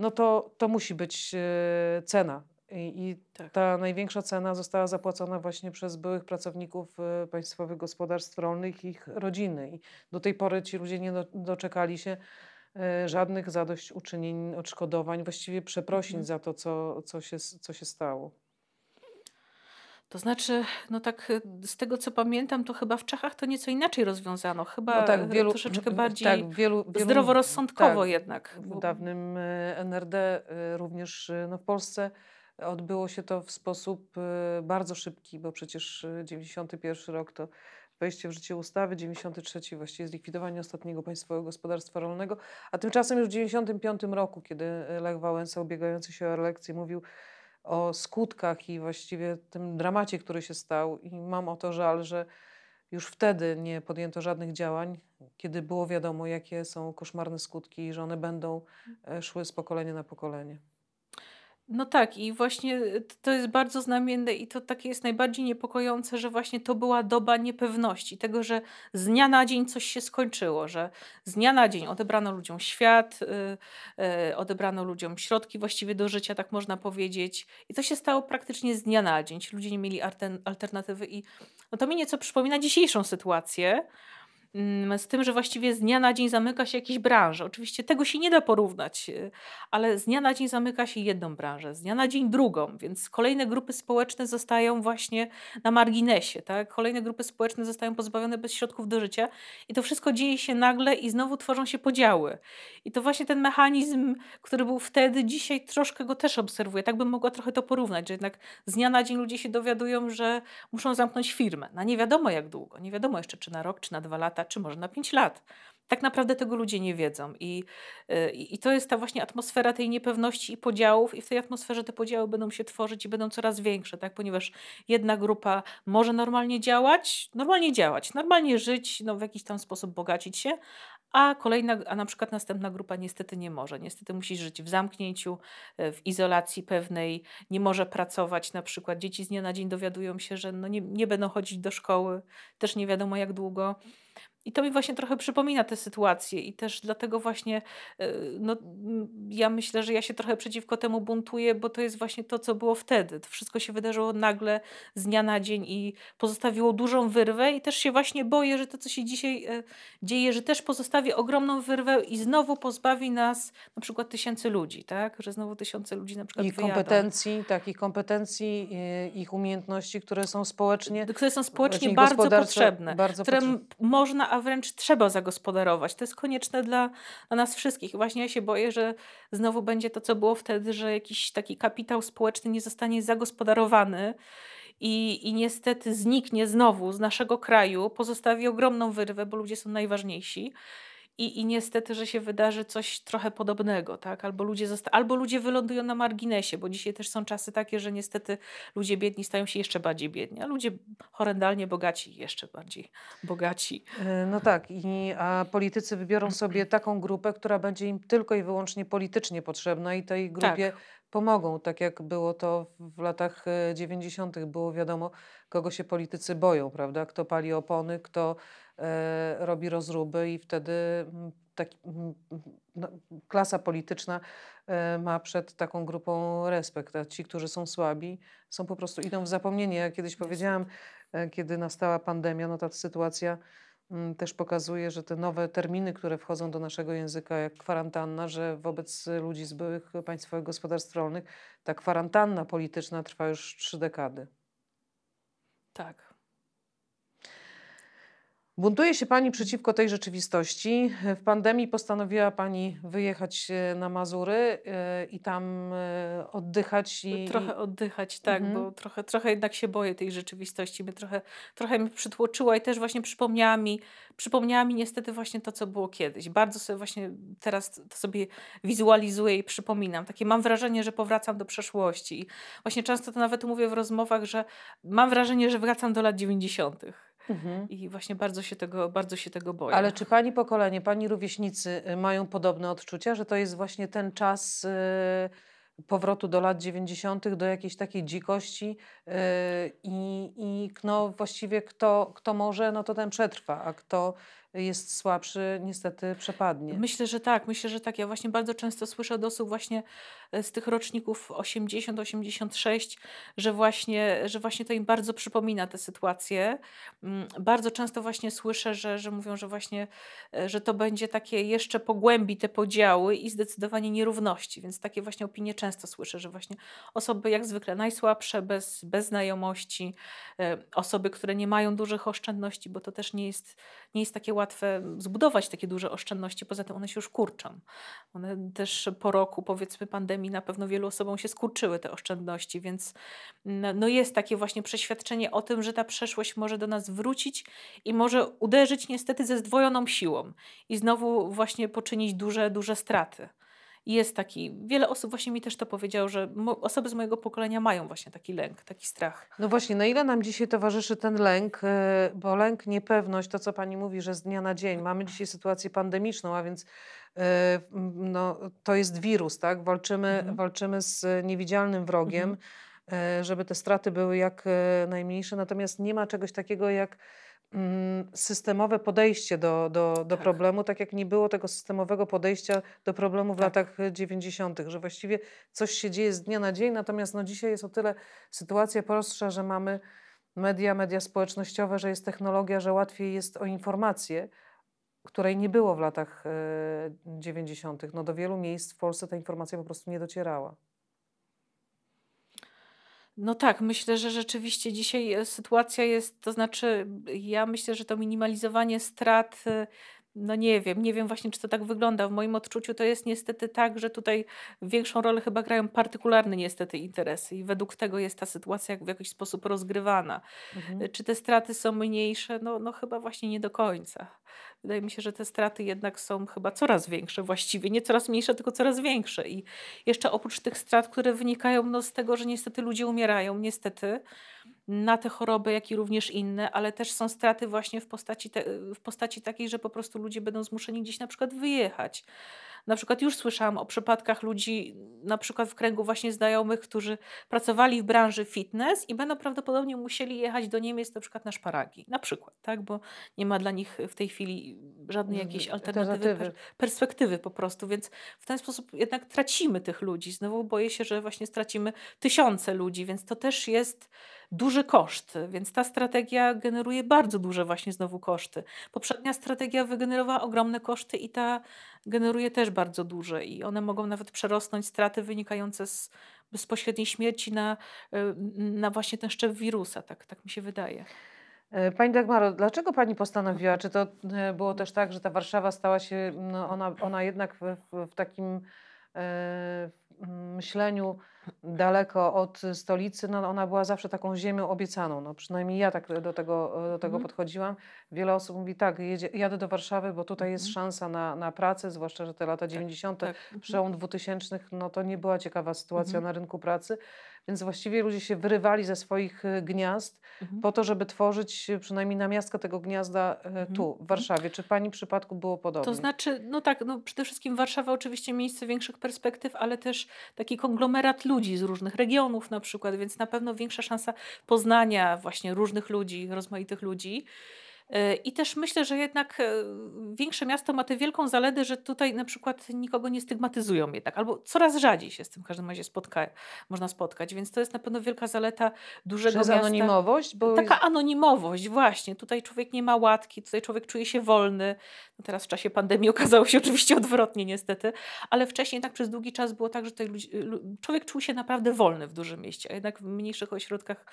no to, to musi być e, cena. I, i Tak. ta największa cena została zapłacona właśnie przez byłych pracowników e, państwowych gospodarstw rolnych i ich rodziny. I do tej pory ci ludzie nie do, doczekali się e, żadnych zadośćuczynień, odszkodowań, właściwie przeprosin Mhm. za to, co, co, się, co się stało. To znaczy, no tak y, z tego co pamiętam, to chyba w Czechach to nieco inaczej rozwiązano. Chyba No tak, y, wielu, troszeczkę bardziej tak, wielu, wielu, zdroworozsądkowo tak, jednak. W dawnym e, NRD e, również no w Polsce odbyło się to w sposób bardzo szybki, bo przecież e, 91 rok to wejście w życie ustawy, 93 właściwie zlikwidowanie ostatniego państwowego gospodarstwa rolnego, a tymczasem już w 95 roku, kiedy Lech Wałęsa ubiegający się o elekcję mówił o skutkach i właściwie tym dramacie, który się stał i mam o to żal, że już wtedy nie podjęto żadnych działań, kiedy było wiadomo, jakie są koszmarne skutki i że one będą e, szły z pokolenia na pokolenie. No tak, i właśnie t- to jest bardzo znamienne i to takie jest najbardziej niepokojące, że właśnie to była doba niepewności, tego, że z dnia na dzień coś się skończyło, że z dnia na dzień odebrano ludziom świat, y, y, odebrano ludziom środki właściwie do życia, tak można powiedzieć. I to się stało praktycznie z dnia na dzień. Ci ludzie nie mieli alter- alternatywy i no to mi nieco przypomina dzisiejszą sytuację. Mm, Z tym, że właściwie z dnia na dzień zamyka się jakieś branże. Oczywiście tego się nie da porównać, y, ale z dnia na dzień zamyka się jedną branżę, z dnia na dzień drugą, więc kolejne grupy społeczne zostają właśnie na marginesie, tak? Kolejne grupy społeczne zostają pozbawione bez środków do życia i to wszystko dzieje się nagle i znowu tworzą się podziały. I to właśnie ten mechanizm, który był wtedy, dzisiaj troszkę go też obserwuję. Tak bym mogła trochę to porównać, że jednak z dnia na dzień ludzie się dowiadują, że muszą zamknąć firmę. Na nie wiadomo jak długo, nie wiadomo jeszcze czy na rok, czy na dwa lata, czy może na pięć lat. Tak naprawdę tego ludzie nie wiedzą. I, y, I to jest ta właśnie atmosfera tej niepewności i podziałów, i w tej atmosferze te podziały będą się tworzyć i będą coraz większe, tak? ponieważ jedna grupa może normalnie działać, normalnie działać, normalnie żyć, no, w jakiś tam sposób bogacić się, a kolejna, a na przykład następna grupa niestety nie może. Niestety musi żyć w zamknięciu, e, w izolacji pewnej, nie może pracować. Na przykład dzieci z dnia na dzień dowiadują się, że no nie, nie będą chodzić do szkoły, też nie wiadomo jak długo. I to mi właśnie trochę przypomina tę sytuację i też dlatego właśnie e, no, ja myślę, że ja się trochę przeciwko temu buntuję, bo to jest właśnie to, co było wtedy. To wszystko się wydarzyło nagle z dnia na dzień i pozostawiło dużą wyrwę i też się właśnie boję, że to, co się dzisiaj e, dzieje, że też pozostawi ogromną wyrwę i znowu pozbawi nas na przykład tysięcy ludzi, tak? Że znowu tysiące ludzi na przykład Ich wyjadą. kompetencji, takich kompetencji, e, ich umiejętności, które są społecznie, które są społecznie bardzo potrzebne, bardzo które potrze- m- można, wręcz trzeba zagospodarować. To jest konieczne dla, dla nas wszystkich. Właśnie ja się boję, że znowu będzie to, co było wtedy, że jakiś taki kapitał społeczny nie zostanie zagospodarowany i, i niestety zniknie znowu z naszego kraju, pozostawi ogromną wyrwę, bo ludzie są najważniejsi. I, I niestety, że się wydarzy coś trochę podobnego, tak? Albo ludzie, zosta- albo ludzie wylądują na marginesie, bo dzisiaj też są czasy takie, że niestety ludzie biedni stają się jeszcze bardziej biedni, a ludzie horrendalnie bogaci jeszcze bardziej bogaci. E, No tak, i, a politycy wybiorą sobie taką grupę, która będzie im tylko i wyłącznie politycznie potrzebna i tej grupie pomogą, tak jak było to w latach e, 90. Było wiadomo, kogo się politycy boją, prawda? Kto pali opony, kto e, robi rozruby i wtedy mm, taki, mm, no, klasa polityczna e, ma przed taką grupą respekt, a ci, którzy są słabi, są po prostu idą w zapomnienie. Ja kiedyś powiedziałam, e, kiedy nastała pandemia, no ta sytuacja mm, też pokazuje, że te nowe terminy, które wchodzą do naszego języka, jak kwarantanna, że wobec ludzi z byłych państwowych gospodarstw rolnych ta kwarantanna polityczna trwa już trzy dekady. Tak. Buntuje się Pani przeciwko tej rzeczywistości. W pandemii postanowiła Pani wyjechać e, na Mazury e, i tam e, oddychać. I, Trochę oddychać, tak, Mhm. bo trochę, trochę jednak się boję tej rzeczywistości. Mnie trochę, trochę mi przytłoczyła i też właśnie przypomniała mi, przypomniała mi niestety właśnie to, co było kiedyś. Bardzo sobie właśnie teraz to sobie wizualizuję i przypominam. Takie mam wrażenie, że powracam do przeszłości. I właśnie często to nawet mówię w rozmowach, że mam wrażenie, że wracam do lat 90. Mhm. I właśnie bardzo się tego, bardzo się tego boję. Ale czy Pani pokolenie, Pani rówieśnicy y, mają podobne odczucia, że to jest właśnie ten czas y, powrotu do lat 90., do jakiejś takiej dzikości y, i, i no, właściwie kto, kto może, no to ten przetrwa, a kto jest słabszy, niestety przepadnie. Myślę, że tak, myślę, że tak. Ja właśnie bardzo często słyszę od osób właśnie e, z tych roczników 80-86, że właśnie, że właśnie to im bardzo przypomina tę sytuację. Mm, Bardzo często właśnie słyszę, że, że mówią, że właśnie, e, że to będzie takie jeszcze pogłębi te podziały i zdecydowanie nierówności. Więc takie właśnie opinie często słyszę, że właśnie osoby jak zwykle najsłabsze, bez, bez znajomości, e, osoby, które nie mają dużych oszczędności, bo to też nie jest, nie jest takie łatwe zbudować takie duże oszczędności. Poza tym one się już kurczą. One też po roku, powiedzmy, pandemii na pewno wielu osobom się skurczyły te oszczędności, więc no, no jest takie właśnie przeświadczenie o tym, że ta przeszłość może do nas wrócić i może uderzyć niestety ze zdwojoną siłą i znowu właśnie poczynić duże, duże straty. Jest taki, wiele osób właśnie mi też to powiedziało, że osoby z mojego pokolenia mają właśnie taki lęk, taki strach. No właśnie, na ile nam dzisiaj towarzyszy ten lęk, e, bo lęk, niepewność, to co pani mówi, że z dnia na dzień. Mamy dzisiaj sytuację pandemiczną, a więc e, no, to jest wirus, tak? Walczymy, Mhm. walczymy z niewidzialnym wrogiem, e, żeby te straty były jak najmniejsze, natomiast nie ma czegoś takiego jak systemowe podejście do, do, do Tak. problemu, tak jak nie było tego systemowego podejścia do problemu w Tak. latach 90., że właściwie coś się dzieje z dnia na dzień, natomiast no, dzisiaj jest o tyle sytuacja prostsza, że mamy media, media społecznościowe, że jest technologia, że łatwiej jest o informację, której nie było w latach e, 90. No, do wielu miejsc w Polsce ta informacja po prostu nie docierała. No tak, myślę, że rzeczywiście dzisiaj e, sytuacja jest, to znaczy, ja myślę, że to minimalizowanie strat, e, no nie wiem, nie wiem właśnie, czy to tak wygląda. W moim odczuciu to jest niestety tak, że tutaj większą rolę chyba grają partykularne niestety interesy i według tego jest ta sytuacja w jakiś sposób rozgrywana. Mhm. E, Czy te straty są mniejsze? No, no chyba właśnie nie do końca. Wydaje mi się, że te straty jednak są chyba coraz większe właściwie. Nie coraz mniejsze, tylko coraz większe. I jeszcze oprócz tych strat, które wynikają no, z tego, że niestety ludzie umierają, niestety, na te choroby, jak i również inne, ale też są straty właśnie w postaci, te, w postaci takiej, że po prostu ludzie będą zmuszeni gdzieś na przykład wyjechać. Na przykład już słyszałam o przypadkach ludzi, na przykład w kręgu właśnie znajomych, którzy pracowali w branży fitness i będą prawdopodobnie musieli jechać do Niemiec na przykład na szparagi. Na przykład, tak? Bo nie ma dla nich w tej chwili żadnej jakiejś Z- alternatywy, alternatywy. per, perspektywy po prostu, więc w ten sposób jednak tracimy tych ludzi. Znowu boję się, że właśnie stracimy tysiące ludzi, więc to też jest duży koszt, więc ta strategia generuje bardzo duże właśnie znowu koszty. Poprzednia strategia wygenerowała ogromne koszty i ta generuje też bardzo duże i one mogą nawet przerosnąć straty wynikające z bezpośredniej śmierci na, y, na właśnie ten szczep wirusa, tak, tak mi się wydaje. E, Pani Dagmaro, dlaczego Pani postanowiła? Czy to e, było też tak, że ta Warszawa stała się, no ona, ona jednak w, w, takim e, myśleniu daleko od stolicy, no ona była zawsze taką ziemią obiecaną. No przynajmniej ja tak do tego, do tego Mhm. podchodziłam. Wiele osób mówi tak, jedzie, jadę do Warszawy, bo tutaj jest Mhm. szansa na, na pracę, zwłaszcza, że te lata 90., Tak. mhm. przełom 2000, no to nie była ciekawa sytuacja na rynku pracy, więc właściwie ludzie się wyrywali ze swoich e, gniazd Mhm. po to, żeby tworzyć e, przynajmniej namiastkę tego gniazda e, Mhm. tu, w Warszawie. Czy Pani przypadku było podobnie? To znaczy, no tak, no przede wszystkim Warszawa oczywiście miejsce większych perspektyw, ale też taki konglomerat ludzi z różnych regionów na przykład, więc na pewno większa szansa poznania właśnie różnych ludzi, rozmaitych ludzi. E, I też myślę, że jednak e, większe miasto ma tę wielką zaletę, że tutaj na przykład nikogo nie stygmatyzują jednak, albo coraz rzadziej się z tym w każdym razie spotka, można spotkać, więc to jest na pewno wielka zaleta dużego Przez miasta. anonimowość? Bo Taka anonimowość, właśnie. Tutaj człowiek nie ma łatki, tutaj człowiek czuje się wolny. No teraz w czasie pandemii okazało się oczywiście odwrotnie niestety, ale wcześniej jednak przez długi czas było tak, że tutaj ludzi, lu- człowiek czuł się naprawdę wolny w dużym mieście, a jednak w mniejszych ośrodkach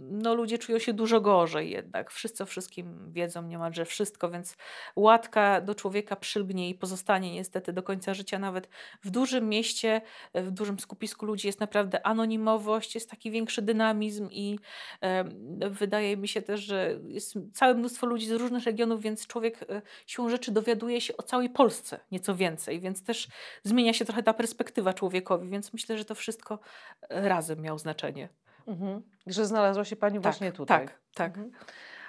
no, ludzie czują się dużo gorzej jednak. Wszyscy o wszystkim wiedzą niemalże wszystko, więc łatka do człowieka przylgnie i pozostanie niestety do końca życia. Nawet w dużym mieście, w dużym skupisku ludzi jest naprawdę anonimowość, jest taki większy dynamizm i wydaje mi się też, że jest całe mnóstwo ludzi z różnych regionów, więc człowiek e, siłą rzeczy dowiaduje się o całej Polsce nieco więcej, więc też zmienia się trochę ta perspektywa człowiekowi, więc myślę, że to wszystko e, razem miało znaczenie. Mhm. Że znalazła się Pani właśnie tutaj. Tak, tak. Mhm.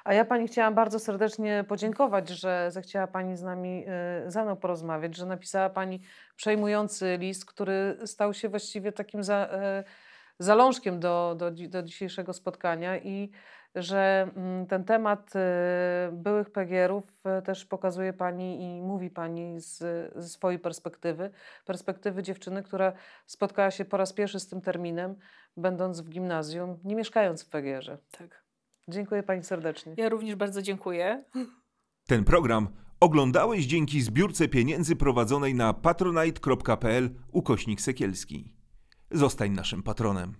A ja Pani chciałam bardzo serdecznie podziękować, że zechciała Pani z nami, y, ze mną porozmawiać, że napisała Pani przejmujący list, który stał się właściwie takim za, y, zalążkiem do, do, do dzisiejszego spotkania i że mm, ten temat y, byłych PGR-ów y, też pokazuje Pani i mówi Pani z, ze swojej perspektywy, perspektywy dziewczyny, która spotkała się po raz pierwszy z tym terminem, będąc w gimnazjum, nie mieszkając w PGR-ze. tak. Dziękuję Pani serdecznie. Ja również bardzo dziękuję. Ten program oglądałeś dzięki zbiórce pieniędzy prowadzonej na patronite.pl ukośnik sekielski. Zostań naszym patronem.